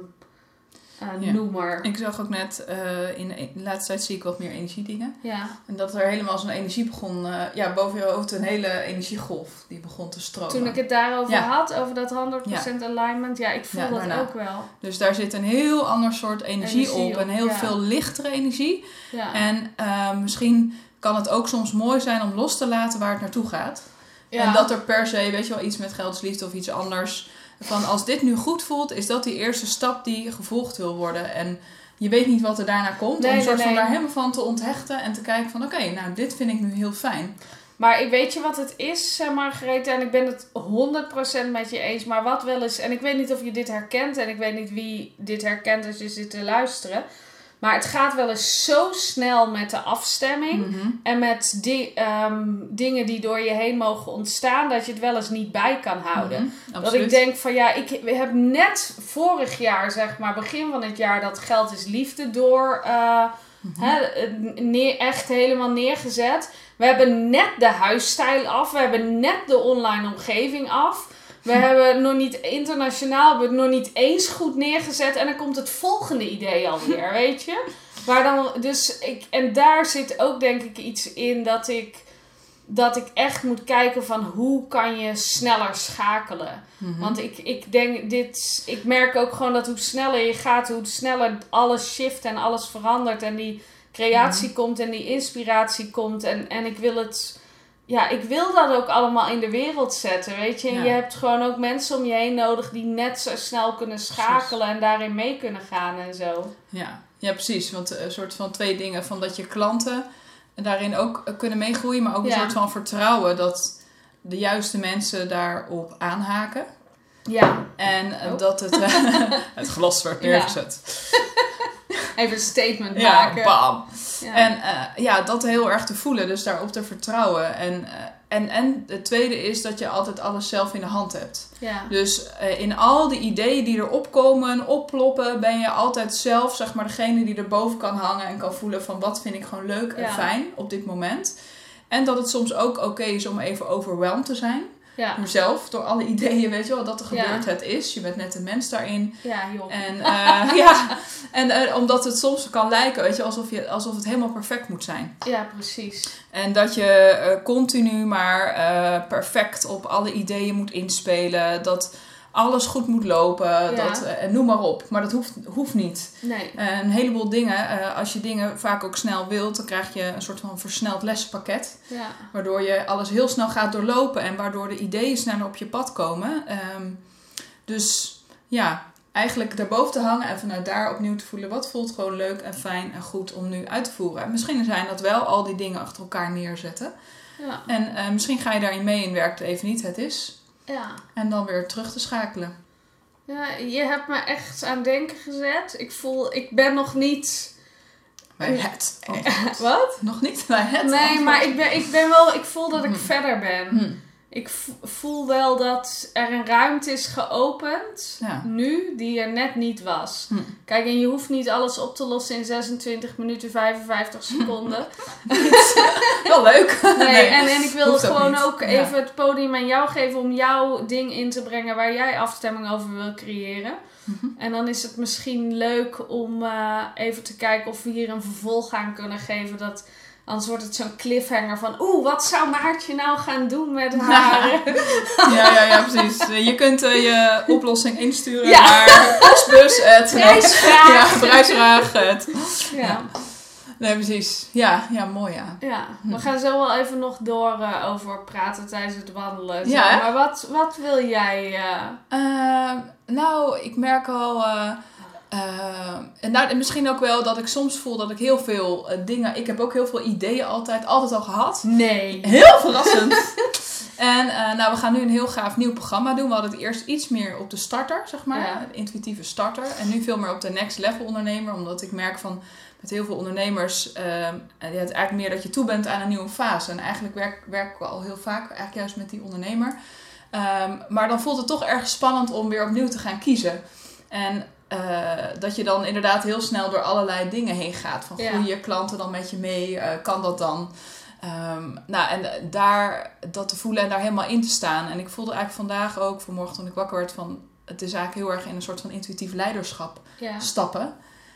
eh, Ja. noemer. Ik zag ook net, eh, in de laatste tijd zie ik wat meer energiedingen. Ja, En dat er helemaal zo'n energie begon, eh, ja, boven je hoofd een hele energiegolf die begon te stromen. toen ik het daarover Ja. had, over dat 100% alignment, ja, ik voel dat daarna. ook wel. Dus daar zit een heel ander soort energie, Energie op. Een heel veel lichtere energie. Ja. En misschien kan het ook soms mooi zijn om los te laten waar het naartoe gaat. Ja. En dat er per se, weet je wel, iets met geldsliefde of iets anders. Van als dit nu goed voelt, is dat die eerste stap die gevolgd wil worden. En je weet niet wat er daarna komt. Nee, om een nee, soort van nee. daar helemaal van te onthechten en te kijken van oké, nou dit vind ik nu heel fijn. Maar ik weet je wat het is, Margarethe, en ik ben het 100% met je eens. Maar wat wel eens, en ik weet niet of je dit herkent, en ik weet niet wie dit herkent als je zit te luisteren. Maar het gaat wel eens zo snel met de afstemming Mhm. en met die, ehm, dingen die door je heen mogen ontstaan, dat je het wel eens niet bij kan houden. Mhm, Dat ik denk van ja, ik heb net vorig jaar, zeg maar, begin van het jaar, dat geld is liefde door eh, Mhm. hè, neer, echt helemaal neergezet. We hebben net de huisstijl af, we hebben net de online omgeving af. We hebben nog niet internationaal, we hebben het nog niet eens goed neergezet. En dan komt het volgende idee alweer, (laughs) weet je? Maar dan, dus ik, en daar zit ook denk ik iets in dat ik, dat ik echt moet kijken van hoe kan je sneller schakelen. Mhm. Want ik, ik denk dit, ik merk ook gewoon dat hoe sneller je gaat, hoe sneller alles shift en alles verandert. En die creatie Mhm. komt en die inspiratie komt. En, en ik wil het, ja, ik wil dat ook allemaal in de wereld zetten, weet je. En Ja. je hebt gewoon ook mensen om je heen nodig die net zo snel kunnen schakelen en daarin mee kunnen gaan en zo. Ja. ja, precies. Want eh, een soort van twee dingen. Van dat je klanten daarin ook eh, kunnen meegroeien. Maar ook een Ja. soort van vertrouwen dat de juiste mensen daarop aanhaken. Ja, En eh, Oh. dat het, (laughs) het glas werd Ja. neergezet. even een statement Ja, maken. bam. Ja. En eh, ja, dat heel erg te voelen, dus daarop te vertrouwen. En, eh, en, en het tweede is dat je altijd alles zelf in de hand hebt. ja. Dus eh, in al die ideeën die er opkomen, opploppen, ben je altijd zelf zeg maar degene die erboven kan hangen en kan voelen van wat vind ik gewoon leuk en Ja. fijn op dit moment. En dat het soms ook oké is om even overweldigd te zijn. Ja. Door zelf, door alle ideeën, weet je wel, dat er Ja. gebeurt. Het is, je bent net een mens daarin. Ja, joh. En eh, (laughs) ja, en eh, omdat het soms kan lijken, weet je, alsof, je, alsof het helemaal perfect moet zijn. Ja, precies. En dat je eh, continu maar perfect op alle ideeën moet inspelen. Dat alles goed moet lopen. Ja. Dat, eh, noem maar op. Maar dat hoeft, hoeft niet. Nee. Eh, een heleboel dingen, eh, als je dingen vaak ook snel wilt, dan krijg je een soort van versneld lessenpakket. Ja. Waardoor je alles heel snel gaat doorlopen en waardoor de ideeën sneller op je pad komen. Ehm, dus ja, eigenlijk daarboven te hangen en vanuit daar opnieuw te voelen wat voelt gewoon leuk en fijn en goed om nu uit te voeren. En misschien zijn dat wel al die dingen achter elkaar neerzetten. Ja. En misschien ga je daarin mee en werkt het even niet, het is. Ja. En dan weer terug te schakelen. Ja, je hebt me echt aan denken gezet. Ik voel, ik ben nog niet. Bij het. (laughs) antwoord. Wat? Nog niet bij het. Nee, antwoord. maar ik, ben, ik ben wel, ik voel dat ik Hm. verder ben. Hm, Ik voel wel dat er een ruimte is geopend, Ja. nu, die er net niet was. Hm. Kijk, en je hoeft niet alles op te lossen in 26 minuten 55 (laughs) seconden. (laughs) Wel leuk. Nee, En, en ik wil ook gewoon ook Ja. even het podium aan jou geven om jouw ding in te brengen waar jij afstemming over wil creëren. Mhm. En dan is het misschien leuk om eh, even te kijken of we hier een vervolg aan kunnen geven. Dat, anders wordt het zo'n cliffhanger van... Oeh, wat zou Maartje nou gaan doen met (laughs) haar... Ja, ja, ja, precies. Je kunt eh, je oplossing insturen Ja. naar postbus. Het, Prijsvraag. (laughs) Ja, prijsvraag. Het. ja. Nee, precies. Ja, ja, mooi ja. Ja, we gaan zo wel even nog door eh, over praten tijdens het wandelen. Ja, maar wat, wat wil jij... eh, nou, ik merk al. Eh, en nou, en misschien ook wel dat ik soms voel dat ik heel veel eh, dingen. Ik heb ook heel veel ideeën altijd, altijd al gehad. Nee. Heel verrassend. (laughs) en eh, nou, we gaan nu een heel gaaf nieuw programma doen. We hadden het eerst iets meer op de starter, zeg maar. Ja. De intuïtieve starter. En nu veel meer op de next level ondernemer. Omdat ik merk van met heel veel ondernemers. ehm, het eigenlijk meer dat je toe bent aan een nieuwe fase. En eigenlijk werk, werk ik al heel vaak eigenlijk juist met die ondernemer. Ehm, maar dan voelt het toch erg spannend om weer opnieuw te gaan kiezen. En eh, dat je dan inderdaad heel snel door allerlei dingen heen gaat. Van Ja. groeien klanten dan met je mee? Eh, kan dat dan? Ehm, nou, en daar dat te voelen en daar helemaal in te staan. En ik voelde eigenlijk vandaag ook, vanmorgen toen ik wakker werd, van het is eigenlijk heel erg in een soort van intuïtief leiderschap Ja. stappen.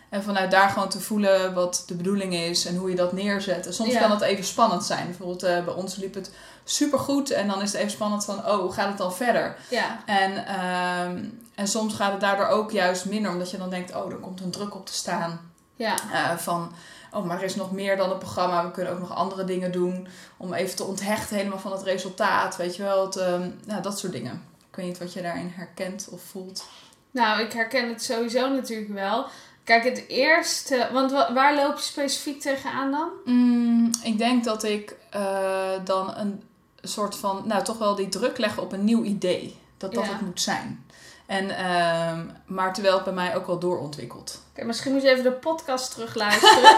En vanuit daar gewoon te voelen wat de bedoeling is en hoe je dat neerzet. En soms Ja. kan dat even spannend zijn. Bijvoorbeeld eh, bij ons liep het supergoed en dan is het even spannend van, oh, hoe gaat het dan verder? Ja. En, ehm, en soms gaat het daardoor ook juist minder, omdat je dan denkt, oh, er komt een druk op te staan. Ja. Eh, van, oh, maar er is nog meer dan een programma. We kunnen ook nog andere dingen doen. Om even te onthechten helemaal van het resultaat. Weet je wel, het, ehm, nou, dat soort dingen. Ik weet niet wat je daarin herkent of voelt. Nou, ik herken het sowieso natuurlijk wel. Kijk, het eerste... Want wa- waar loop je specifiek tegenaan dan? Mm, ik denk dat ik eh, dan een soort van, nou toch wel die druk leg op een nieuw idee. Dat dat Ja. het moet zijn. En, ehm, maar terwijl het bij mij ook wel doorontwikkelt. Oké, misschien moet je even de podcast terugluisteren.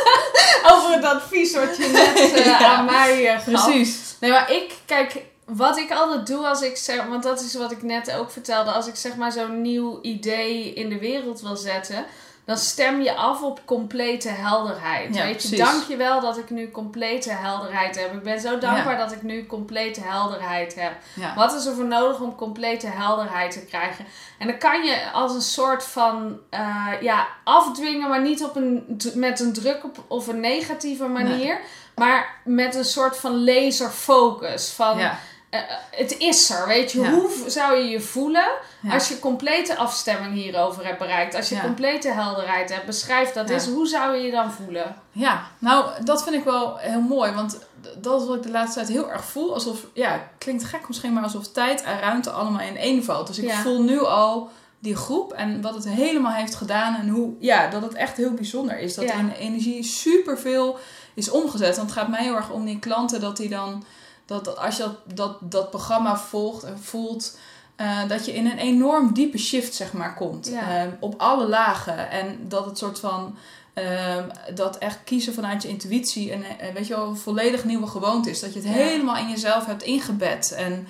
(laughs) Over het advies wat je net (laughs) eh, Ja, aan mij eh, gaf. Precies. Nee, maar ik, kijk, wat ik altijd doe als ik zeg, want dat is wat ik net ook vertelde, als ik zeg maar zo'n nieuw idee in de wereld wil zetten, dan stem je af op complete helderheid. Ja, Weet je, precies. dank je wel dat ik nu complete helderheid heb. Ik ben zo dankbaar dat ik nu complete helderheid heb. Ja. Wat is er voor nodig om complete helderheid te krijgen? En dan kan je als een soort van eh, ja, afdwingen, maar niet op een, met een druk op, of een negatieve manier. Maar met een soort van laserfocus. Van Ja. eh, het is er, weet je. Ja. Hoe zou je je voelen Ja. als je complete afstemming hierover hebt bereikt? Als je Ja. complete helderheid hebt, beschrijf dat Ja. eens. Hoe zou je je dan voelen? Ja, nou, dat vind ik wel heel mooi. Want dat is wat ik de laatste tijd heel erg voel. Alsof, ja, klinkt gek misschien, maar alsof tijd en ruimte allemaal in één valt. Dus ik voel nu al die groep en wat het helemaal heeft gedaan. En hoe, ja, dat het echt heel bijzonder is. Dat er in energie superveel is omgezet. Want het gaat mij heel erg om die klanten dat die dan, dat, dat als je dat, dat, dat programma volgt en voelt. Eh, dat je in een enorm diepe shift, zeg maar, komt. Ja. Ehm, op alle lagen. En dat het soort van Ehm, dat echt kiezen vanuit je intuïtie en eh, weet je wel, een volledig nieuwe gewoonte is. Dat je het Ja. helemaal in jezelf hebt ingebed. En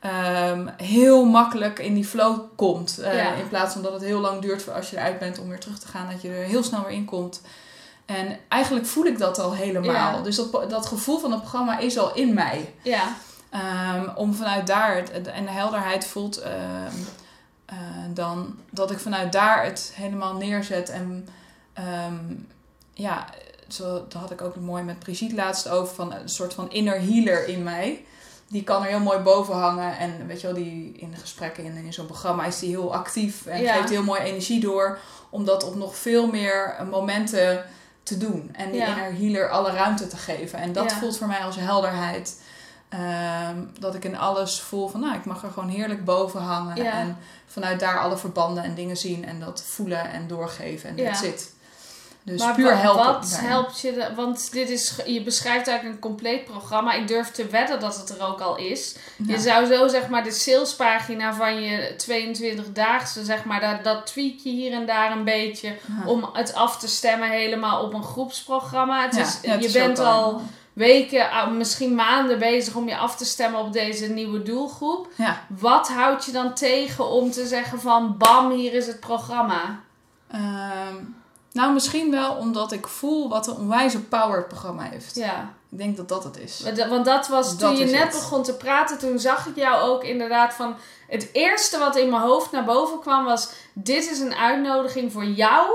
ehm, heel makkelijk in die flow komt. Eh, Ja. In plaats van dat het heel lang duurt voor als je eruit bent om weer terug te gaan. Dat je er heel snel weer in komt. En eigenlijk voel ik dat al helemaal. Dus dat, dat gevoel van het programma is al in mij. Ja, Ehm, om vanuit daar het, en de helderheid voelt, ehm, eh, dan dat ik vanuit daar het helemaal neerzet. En ehm, ja, zo, daar had ik ook mooi met Brigitte laatst over, van een soort van inner healer in mij. Die kan er heel mooi boven hangen. En weet je wel, die in de gesprekken in, in zo'n programma is die heel actief. En Ja. geeft heel mooi energie door. Om dat op nog veel meer eh, momenten te doen. En die Ja. inner healer alle ruimte te geven. En dat Ja. voelt voor mij als helderheid. Ehm, dat ik in alles voel van, nou, ik mag er gewoon heerlijk boven hangen. Ja. En vanuit daar alle verbanden en dingen zien. En dat voelen en doorgeven. En Ja. that's it. Dus maar puur helpen. wat helpt je? de- want dit is, je beschrijft eigenlijk een compleet programma. Ik durf te wedden dat het er ook al is. Ja. Je zou zo zeg maar de salespagina van je 22-daagse, zeg maar, dat, dat tweak je hier en daar een beetje. Om het af te stemmen helemaal op een groepsprogramma. Het is, het je is bent al weken, ah, misschien maanden bezig om je af te stemmen op deze nieuwe doelgroep. Ja. Wat houdt je dan tegen om te zeggen van bam, hier is het programma? Ehm, nou, misschien wel omdat ik voel wat een onwijze power het programma heeft. Ja. Ik denk dat dat het is. Want dat- was toen je net het. begon te praten, toen zag ik jou ook inderdaad van. Het eerste wat in mijn hoofd naar boven kwam was: dit is een uitnodiging voor jou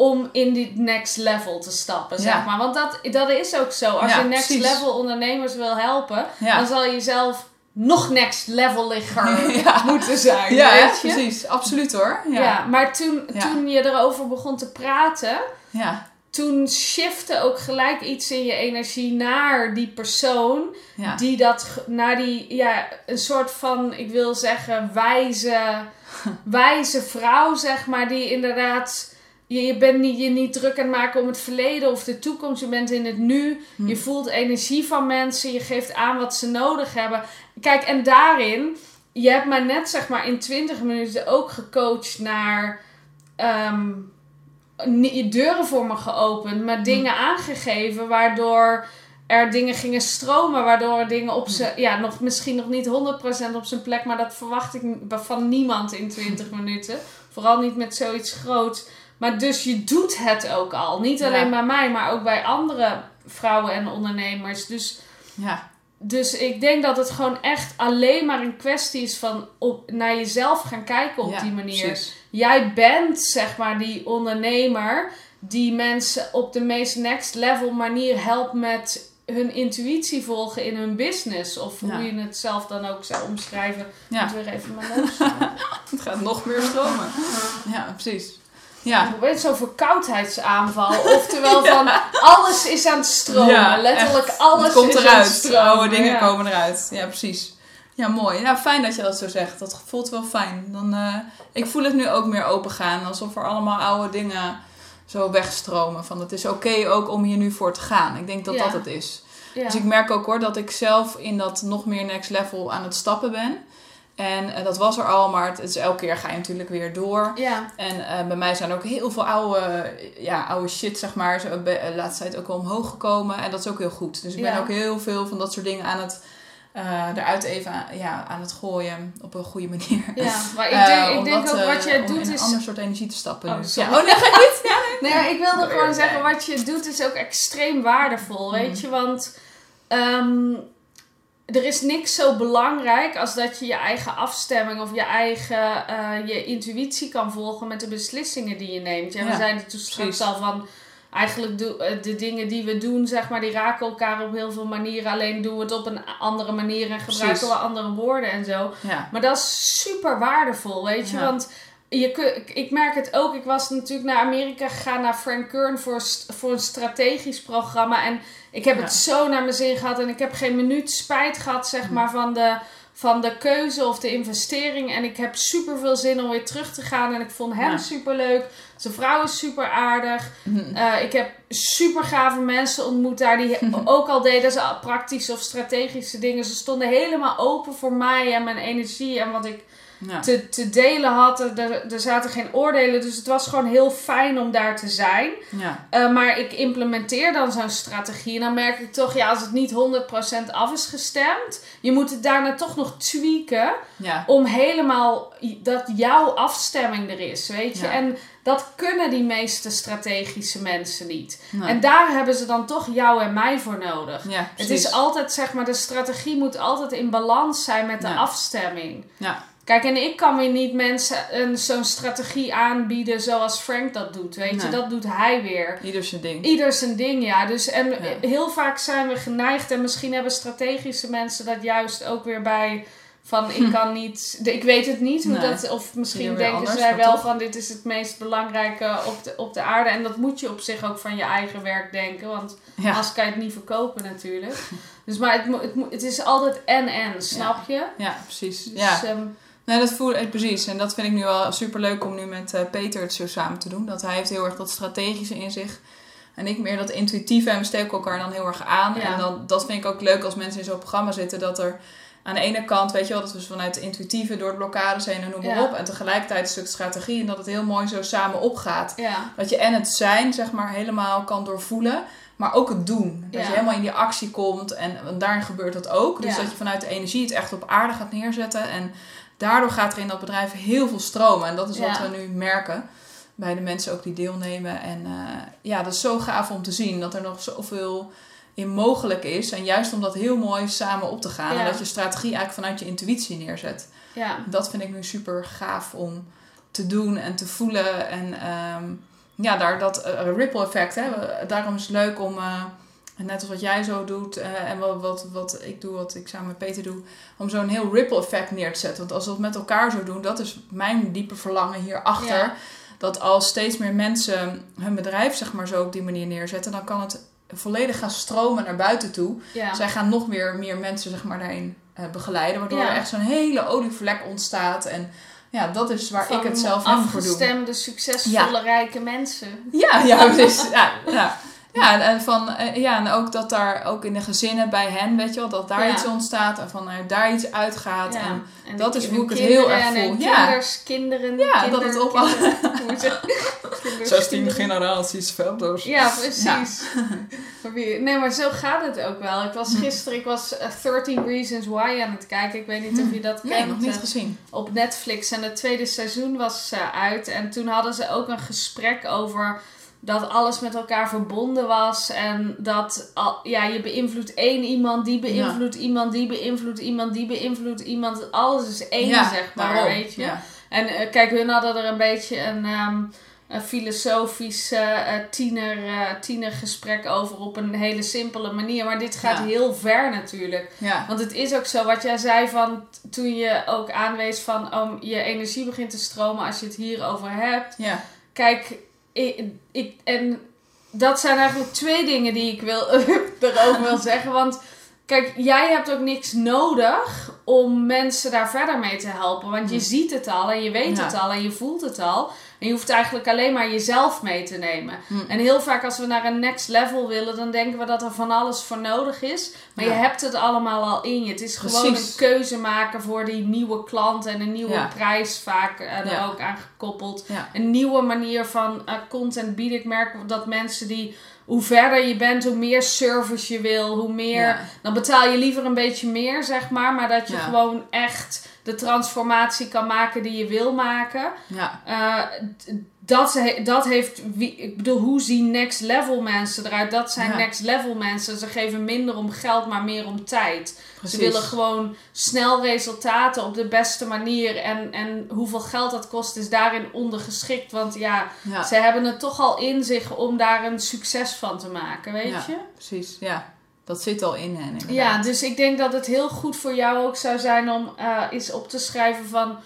om in dit next level te stappen, zeg maar. Want dat, dat is ook zo. Als Ja, je next precies. level ondernemers wil helpen, Ja. dan zal je zelf nog next leveliger (laughs) Ja. moeten zijn. Ja, weet je? precies. Absoluut hoor. Ja. Maar toen, toen je erover begon te praten, Ja. toen shifte ook gelijk iets in je energie naar die persoon. Ja. Die dat, naar die, ja, een soort van, ik wil zeggen, wijze, (laughs) wijze vrouw, zeg maar, die inderdaad, je, je bent niet, je niet druk aan het maken om het verleden of de toekomst, je bent in het nu, Hm. je voelt energie van mensen, je geeft aan wat ze nodig hebben. Kijk, en daarin, je hebt mij net, zeg maar, in 20 minuten ook gecoacht naar, ehm, ni- deuren voor me geopend, maar dingen aangegeven, waardoor er dingen gingen stromen, waardoor dingen op zijn, ja, nog, misschien nog niet 100% op zijn plek, maar dat verwacht ik van niemand in 20 (laughs) minuten. Vooral niet met zoiets groots. Maar dus je doet het ook al. Niet alleen Ja. bij mij, maar ook bij andere vrouwen en ondernemers. Dus, Ja. dus ik denk dat het gewoon echt alleen maar een kwestie is van op, naar jezelf gaan kijken op Ja, die manier precies. jij bent zeg maar die ondernemer die mensen op de meest next level manier helpt met hun intuïtie volgen in hun business. Of Ja. hoe je het zelf dan ook zou omschrijven. Ja. Ik moet weer even mijn neus (laughs) snoeren. Het gaat nog meer stromen. (laughs) Ja, precies. Ja. Zo'n verkoudheidsaanval. (laughs) Oftewel van alles is aan het stromen. Ja, Letterlijk echt. alles het komt is aan eruit. het stromen. Oude dingen ja. komen eruit. Ja, precies. Ja, mooi. Ja, fijn dat je dat zo zegt. Dat voelt wel fijn. Dan, eh, ik voel het nu ook meer open gaan. Alsof er allemaal oude dingen zo wegstromen. Van het is oké ook om hier nu voor te gaan. Ik denk dat dat het is. Dus ik merk ook hoor dat ik zelf in dat nog meer next level aan het stappen ben. En eh, dat was er al, maar het is elke keer ga je natuurlijk weer door. ja. En eh, bij mij zijn ook heel veel oude, ja, oude shit, zeg maar, zo, de laatste tijd ook wel omhoog gekomen. En dat is ook heel goed. Dus ik ben Ja. ook heel veel van dat soort dingen aan het, eh, eruit even aan, ja, aan het gooien op een goede manier. ja, (laughs) maar ik Eh, denk, ik denk ook wat eh, om doet in een is... ander soort energie te stappen. Oh. Ja. Oh, nee, ga niet. (laughs) Ja, nee. Nee, ik wilde gewoon zeggen, wat je doet is ook extreem waardevol, weet je. Want ehm, er is niks zo belangrijk als dat je je eigen afstemming of je eigen eh, je intuïtie kan volgen met de beslissingen die je neemt. Ja, we zeiden toen straks al van... Eigenlijk eh, de dingen die we doen, zeg maar, die raken elkaar op heel veel manieren. Alleen doen we het op een andere manier en gebruiken Precies. we andere woorden en zo. Ja. Maar dat is super waardevol, weet je. Ja. Want je kun, ik- merk het ook. Ik was natuurlijk naar Amerika gegaan, naar Frank Kern voor, voor een strategisch programma. En ik heb Ja. het zo naar mijn zin gehad. En ik heb geen minuut spijt gehad, zeg maar, van de, van de keuze of de investering. En ik heb super veel zin om weer terug te gaan. En ik vond hem Ja. super leuk. Zijn vrouw is super aardig. Mhm. Eh, ik heb super gave mensen ontmoet daar die (laughs) ook al deden ze praktische of strategische dingen. Ze stonden helemaal open voor mij en mijn energie en wat ik Ja. te, te delen had. Er, er- zaten geen oordelen, dus het was gewoon heel fijn om daar te zijn. Ja. Eh, maar ik implementeer dan zo'n strategie en dan merk ik toch, ja, als het niet 100% af is gestemd, je moet het daarna toch nog tweaken Ja. om helemaal dat jouw afstemming er is, weet je. En dat kunnen die meeste strategische mensen niet. Nee. En daar hebben ze dan toch jou en mij voor nodig. Ja, Het is altijd, zeg maar, de strategie moet altijd in balans zijn met de Ja. afstemming. Ja. Kijk, en ik kan weer niet mensen een, zo'n strategie aanbieden zoals Frank dat doet, weet je. Dat doet hij weer. Ieder zijn ding. Ieder zijn ding, ja. Dus, en Ja. heel vaak zijn we geneigd, en misschien hebben strategische mensen dat juist ook weer bij. Van ik (laughs) kan niet, ik weet het niet hoe. Nee. dat, of misschien denken anders, zij wel toch? van dit is het meest belangrijke op de, op de aarde. En dat moet je op zich ook van je eigen werk denken, want Ja. anders kan je het niet verkopen natuurlijk. (laughs) Dus maar het, het, het is altijd en-en, snap je? ja, precies. Dus, ja. ehm, Nee, dat voel ik precies. En dat vind ik nu wel super leuk om nu met eh, Peter het zo samen te doen. Dat hij heeft heel erg dat strategische in zich. En ik meer dat intuïtieve. En we steken elkaar dan heel erg aan. Ja. En dan, dat vind ik ook leuk als mensen in zo'n programma zitten. Dat er aan de ene kant, weet je wel, dat we vanuit het intuïtieve door de blokkades heen en noem maar Ja. op. En tegelijkertijd een stuk strategie. En dat het heel mooi zo samen opgaat. ja, Dat je en het zijn, zeg maar, helemaal kan doorvoelen. Maar ook het doen. Dat Ja. je helemaal in die actie komt. En, en daarin gebeurt dat ook. Dus dat je vanuit de energie het echt op aarde gaat neerzetten. En daardoor gaat er in dat bedrijf heel veel stromen. En dat is wat Ja. we nu merken. Bij de mensen ook die deelnemen. En eh, ja, dat is zo gaaf om te zien. Dat er nog zoveel in mogelijk is. En juist om dat heel mooi samen op te gaan. Ja. En dat je strategie eigenlijk vanuit je intuïtie neerzet. ja. Dat vind ik nu super gaaf om te doen en te voelen. En ehm, ja, daar dat eh, ripple effect. Hè? Daarom is het leuk om, eh, net als wat jij zo doet eh, en wat, wat, wat ik doe, wat ik samen met Peter doe, om zo'n heel ripple effect neer te zetten. Want als we het met elkaar zo doen, dat is mijn diepe verlangen hierachter. Ja. Dat als steeds meer mensen hun bedrijf zeg maar zo op die manier neerzetten, dan kan het volledig gaan stromen naar buiten toe. ja. Zij gaan nog meer, meer mensen zeg maar, daarin eh, begeleiden. Waardoor Ja. er echt zo'n hele olievlek ontstaat. En ja, dat is waar ik het zelf helemaal voor doe. afgestemde, succesvolle, rijke mensen. Ja, ja, precies. Ja, ja. en, van, eh, ja, en ook dat daar ook in de gezinnen bij hen, weet je wel, dat daar Ja. iets ontstaat. En vanuit daar iets uitgaat. Ja. En En dat is hoe ik het heel erg voel. de Ja. Kinders, kinderen, Ja, kinder, dat het op- kinders, 16 kinderen. (laughs) (laughs) generaties verder. Ja, precies. Nee, maar zo gaat het ook wel. Ik was gisteren, ik was eh, 13 Reasons Why aan het kijken. Ik weet niet of je dat Nee, kent. nog niet eh, gezien. op Netflix. En het tweede seizoen was eh, uit. En toen hadden ze ook een gesprek over dat alles met elkaar verbonden was. En dat al, ja, je beïnvloedt één iemand, die beïnvloedt iemand, die beïnvloedt iemand, die beïnvloedt iemand. Alles is één, ja, zeg maar, daarom. weet je. Ja. En eh, kijk, hun hadden er een beetje een, ehm, een filosofisch eh, tiener, eh, tienergesprek over op een hele simpele manier. Maar dit gaat heel ver natuurlijk. Want het is ook zo, wat jij zei van toen je ook aanwees van oh, je energie begint te stromen als je het hierover hebt. Ja. Kijk, ik, ik, en dat zijn eigenlijk twee dingen die ik wil, (laughs) erover wil zeggen. Want Kijk, jij hebt ook niks nodig om mensen daar verder mee te helpen. Want je ziet het al en je weet Ja. het al en je voelt het al. En je hoeft eigenlijk alleen maar jezelf mee te nemen. Hmm. En heel vaak als we naar een next level willen, dan denken we dat er van alles voor nodig is. Maar Ja. je hebt het allemaal al in je. Het is gewoon een keuze maken voor die nieuwe klant en een nieuwe Ja. prijs vaak eh, er Ja. ook aan gekoppeld. Een nieuwe manier van eh, content bieden. Ik merk dat mensen die, hoe verder je bent, hoe meer service je wil, hoe meer Ja. dan betaal je liever een beetje meer, zeg maar. Maar dat je Ja. gewoon echt de transformatie kan maken die je wil maken. Ja, Eh, dat, dat heeft, wie, ik bedoel, hoe zien next level mensen eruit? Dat zijn Ja. next level mensen. Ze geven minder om geld, maar meer om tijd. precies. Ze willen gewoon snel resultaten op de beste manier. En, en hoeveel geld dat kost is daarin ondergeschikt. Want ja, Ja. ze hebben het toch al in zich om daar een succes van te maken, weet Ja. je? Precies, ja. Dat zit al in hen. inderdaad. Ja, dus ik denk dat het heel goed voor jou ook zou zijn om eh eens op te schrijven van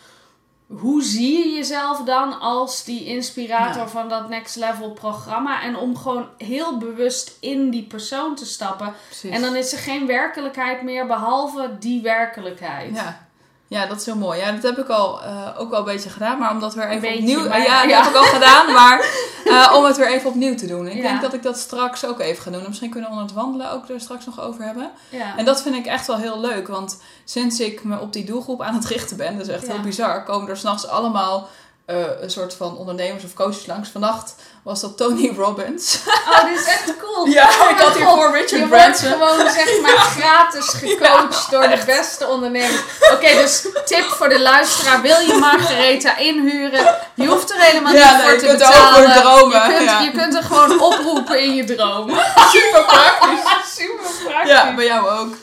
hoe zie je jezelf dan als die inspirator Ja. van dat next level programma en om gewoon heel bewust in die persoon te stappen. precies. En dan is er geen werkelijkheid meer behalve die werkelijkheid. Ja. Ja, dat is heel mooi. Ja, dat heb ik al, eh, ook al een beetje gedaan. Maar omdat we Een even beetje, opnieuw... maar- ja, dat ja. heb ik al gedaan. Maar (laughs) eh, om het weer even opnieuw te doen. Ik Ja. denk dat ik dat straks ook even ga doen. En misschien kunnen we onder het wandelen ook er straks nog over hebben. Ja. En dat vind ik echt wel heel leuk. Want sinds ik me op die doelgroep aan het richten ben... Dat is echt heel bizar. Komen er s'nachts allemaal... eh, een soort van ondernemers of coaches langs. Vannacht was dat Tony Robbins. (laughs) Oh, dit is echt cool. (laughs) Ja, Oh ik had hiervoor Je Richard wordt Branson. gewoon zeg maar (laughs) gratis gecoacht door de beste ondernemers. Oké, dus tip voor de luisteraar. Wil je Margaretha inhuren? Je hoeft er helemaal Ja, niet nee, voor je te kunt betalen. ook voor dromen, Je kunt, ja. je kunt er gewoon oproepen in je dromen. Super praktisch. Super praktisch. Ja, bij jou ook.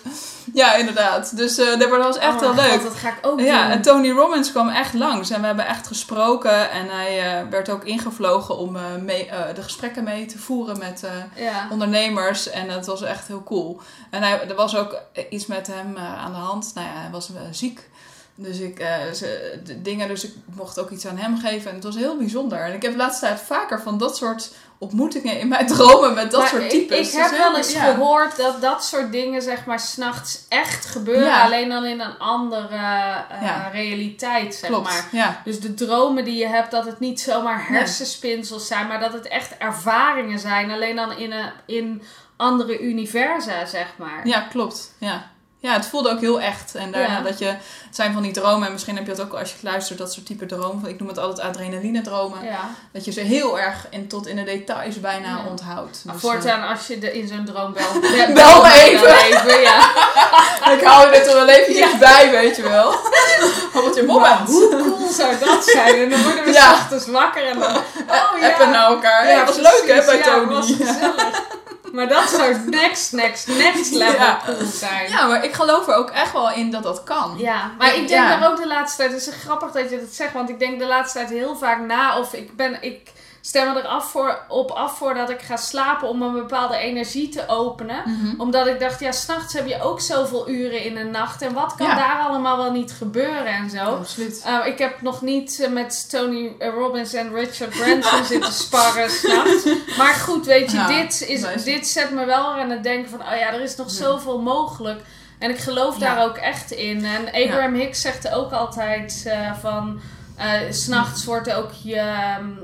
Ja, inderdaad. Dus eh dat was echt Oh heel leuk. God, dat ga ik ook Ja, doen. en Tony Robbins kwam echt langs en we hebben echt gesproken en hij eh, werd ook ingevlogen om eh, mee, de gesprekken mee te voeren met ja. ondernemers en dat was echt heel cool. En hij, er was ook iets met hem aan de hand, nou ja, hij was ziek. Dus ik, ze, de dingen, dus ik mocht ook iets aan hem geven en het was heel bijzonder. En ik heb de laatste tijd vaker van dat soort ontmoetingen in mijn dromen met dat Maar soort ik- types. Ik, Dus heb wel eens ja. gehoord dat dat soort dingen, zeg maar, s'nachts echt gebeuren. Ja. Alleen dan in een andere eh, Ja. realiteit, zeg Klopt, maar. ja. Dus de dromen die je hebt, dat het niet zomaar hersenspinsels zijn, maar dat het echt ervaringen zijn. Alleen dan in, een, in andere universa, zeg maar. Ja, klopt. Ja. Ja, het voelde ook heel echt. En daarna Ja. dat je, het zijn van die dromen, en misschien heb je dat ook als je luistert, dat soort type dromen. Ik noem het altijd adrenaline dromen. Ja. Dat je ze heel erg in, tot in de details bijna Ja. onthoudt. Dus, voortaan, als je de, in zo'n droom belt, (laughs) Bel me even. ja. eh, (laughs) ik hou er toch wel eventjes bij, weet je wel. (laughs) Wat je moment. hoe cool zou dat zijn? En dan worden we Ja. wakker en dan... Oh ja. Appen naar elkaar. Ja, dat was leuk hè, bij Ja, Tony. was gezellig. Maar dat zou next, next, next level Ja. cool zijn. Ja, maar ik geloof er ook echt wel in dat dat kan. Ja, maar ik denk Ja. daar ook de laatste tijd, het is grappig dat je dat zegt, want ik denk de laatste tijd heel vaak na of ik ben, ik stem me er af voor, op af voordat ik ga slapen om een bepaalde energie te openen. Mhm. Omdat ik dacht, ja, s'nachts heb je ook zoveel uren in een nacht en wat kan Ja. daar allemaal wel niet gebeuren en zo. Absoluut. Uh, ik heb nog niet uh, met Tony Robbins en Richard Branson zitten sparren (laughs) s'nachts. Maar goed, weet je, Ja, dit, is, nice. dit zet me wel aan het denken van... Oh ja, er is nog zoveel mogelijk. En ik geloof daar ook echt in. En Abraham Hicks zegt ook altijd uh, van... Uh, S'nachts wordt ook je, um,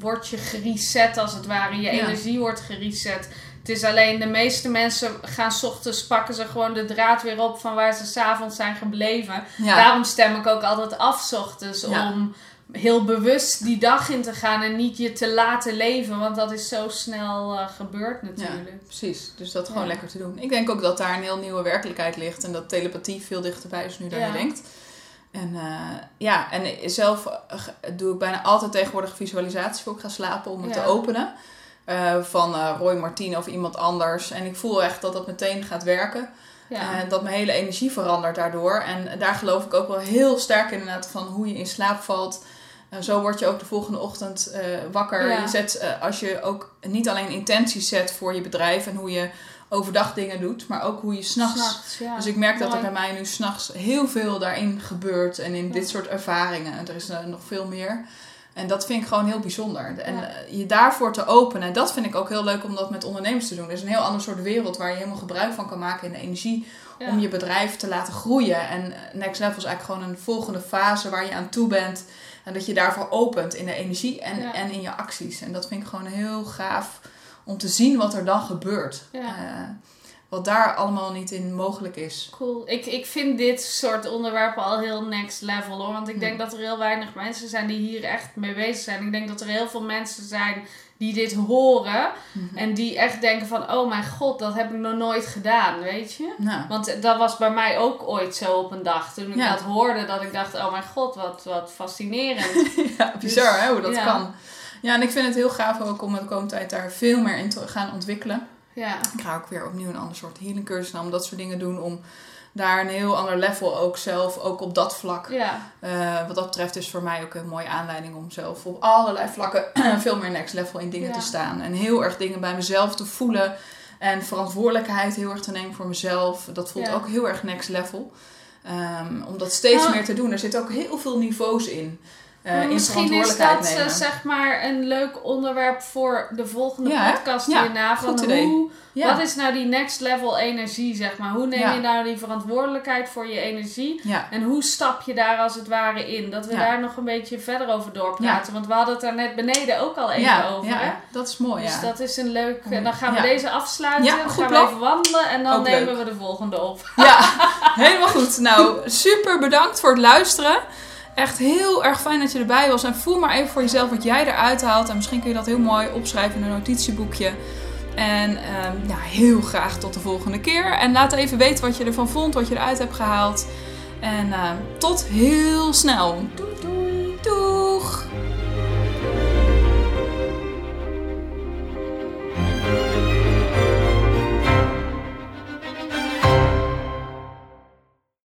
wordt je gereset als het ware. Je Ja. energie wordt gereset. Het is alleen de meeste mensen gaan 's ochtends pakken ze gewoon de draad weer op van waar ze s'avonds zijn gebleven. Ja. Daarom stem ik ook altijd af 's ochtends Ja. om heel bewust die dag in te gaan en niet je te laten leven, want dat is zo snel uh, gebeurd natuurlijk. Precies, dus dat gewoon Ja. lekker te doen. Ik denk ook dat daar een heel nieuwe werkelijkheid ligt en dat telepathie veel dichterbij is nu dan Ja. je denkt. En uh, ja, en zelf uh, doe ik bijna altijd tegenwoordig visualisatie voor ik ga slapen om het Ja. te openen. Uh, van Roy Martin of iemand anders. En ik voel echt dat dat meteen gaat werken. Ja. En dat mijn hele energie verandert daardoor. En daar geloof ik ook wel heel sterk inderdaad van hoe je in slaap valt. Zo word je ook de volgende ochtend wakker. Ja. Je zet, als je ook niet alleen intenties zet voor je bedrijf en hoe je overdag dingen doet, maar ook hoe je s'nachts. ja. Dus ik merk dat er bij mij nu s'nachts heel veel daarin gebeurt en in Ja. dit soort ervaringen. En er is uh, nog veel meer. En dat vind ik gewoon heel bijzonder. En Ja. eh, je daarvoor te openen. En dat vind ik ook heel leuk om dat met ondernemers te doen. Er is een heel ander soort wereld waar je helemaal gebruik van kan maken in de energie. Om je bedrijf te laten groeien. En eh, Next Level is eigenlijk gewoon een volgende fase waar je aan toe bent. En dat je daarvoor opent in de energie en, en in je acties. En dat vind ik gewoon heel gaaf om te zien wat er dan gebeurt. Ja. Eh, wat daar allemaal niet in mogelijk is. Cool. Ik, ik vind dit soort onderwerpen al heel next level hoor. Want ik Hm. denk dat er heel weinig mensen zijn die hier echt mee bezig zijn. Ik denk dat er heel veel mensen zijn die dit horen. Mhm. En die echt denken van, oh mijn god, dat heb ik nog nooit gedaan, weet je? Nou, Want dat was bij mij ook ooit zo op een dag. Toen ik Ja. dat hoorde, dat ik dacht, oh mijn god, wat, wat fascinerend. (laughs) ja, bizar hè, hoe dat ja. kan. Ja, en ik vind het heel gaaf ook om de komende tijd daar veel meer in te gaan ontwikkelen. ja. Ik ga ook weer opnieuw een ander soort healing cursus om dat soort dingen doen. Om daar een heel ander level ook zelf, ook op dat vlak. Ja, Eh, wat dat betreft is voor mij ook een mooie aanleiding om zelf op allerlei vlakken (clears throat) veel meer next level in dingen Ja. te staan. En heel erg dingen bij mezelf te voelen. En verantwoordelijkheid heel erg te nemen voor mezelf. Dat voelt Ja. ook heel erg next level. Ehm, om dat steeds Nou, meer te doen. Er zitten ook heel veel niveaus in. Eh, in misschien is dat eh, nemen. zeg maar een leuk onderwerp voor de volgende Ja, podcast Ja, hierna. Van goed hoe, ja. Wat is nou die next level energie, zeg maar? Hoe neem je nou die verantwoordelijkheid voor je energie? En hoe stap je daar als het ware in? Dat we daar nog een beetje verder over doorpraten. Want we hadden het daar net beneden ook al even over. ja, Hè? dat is mooi. Dus dat is een leuk... Ja. Dan gaan we deze afsluiten. Dan gaan we even wandelen. En dan Ook nemen leuk. we de volgende op. Ja, (laughs) helemaal goed. Nou, super bedankt voor het luisteren. Echt heel erg fijn dat je erbij was. En voel maar even voor jezelf wat jij eruit haalt. En misschien kun je dat heel mooi opschrijven in een notitieboekje. En ehm, ja, heel graag tot de volgende keer. En laat even weten wat je ervan vond, wat je eruit hebt gehaald. En ehm, tot heel snel. Doei doei.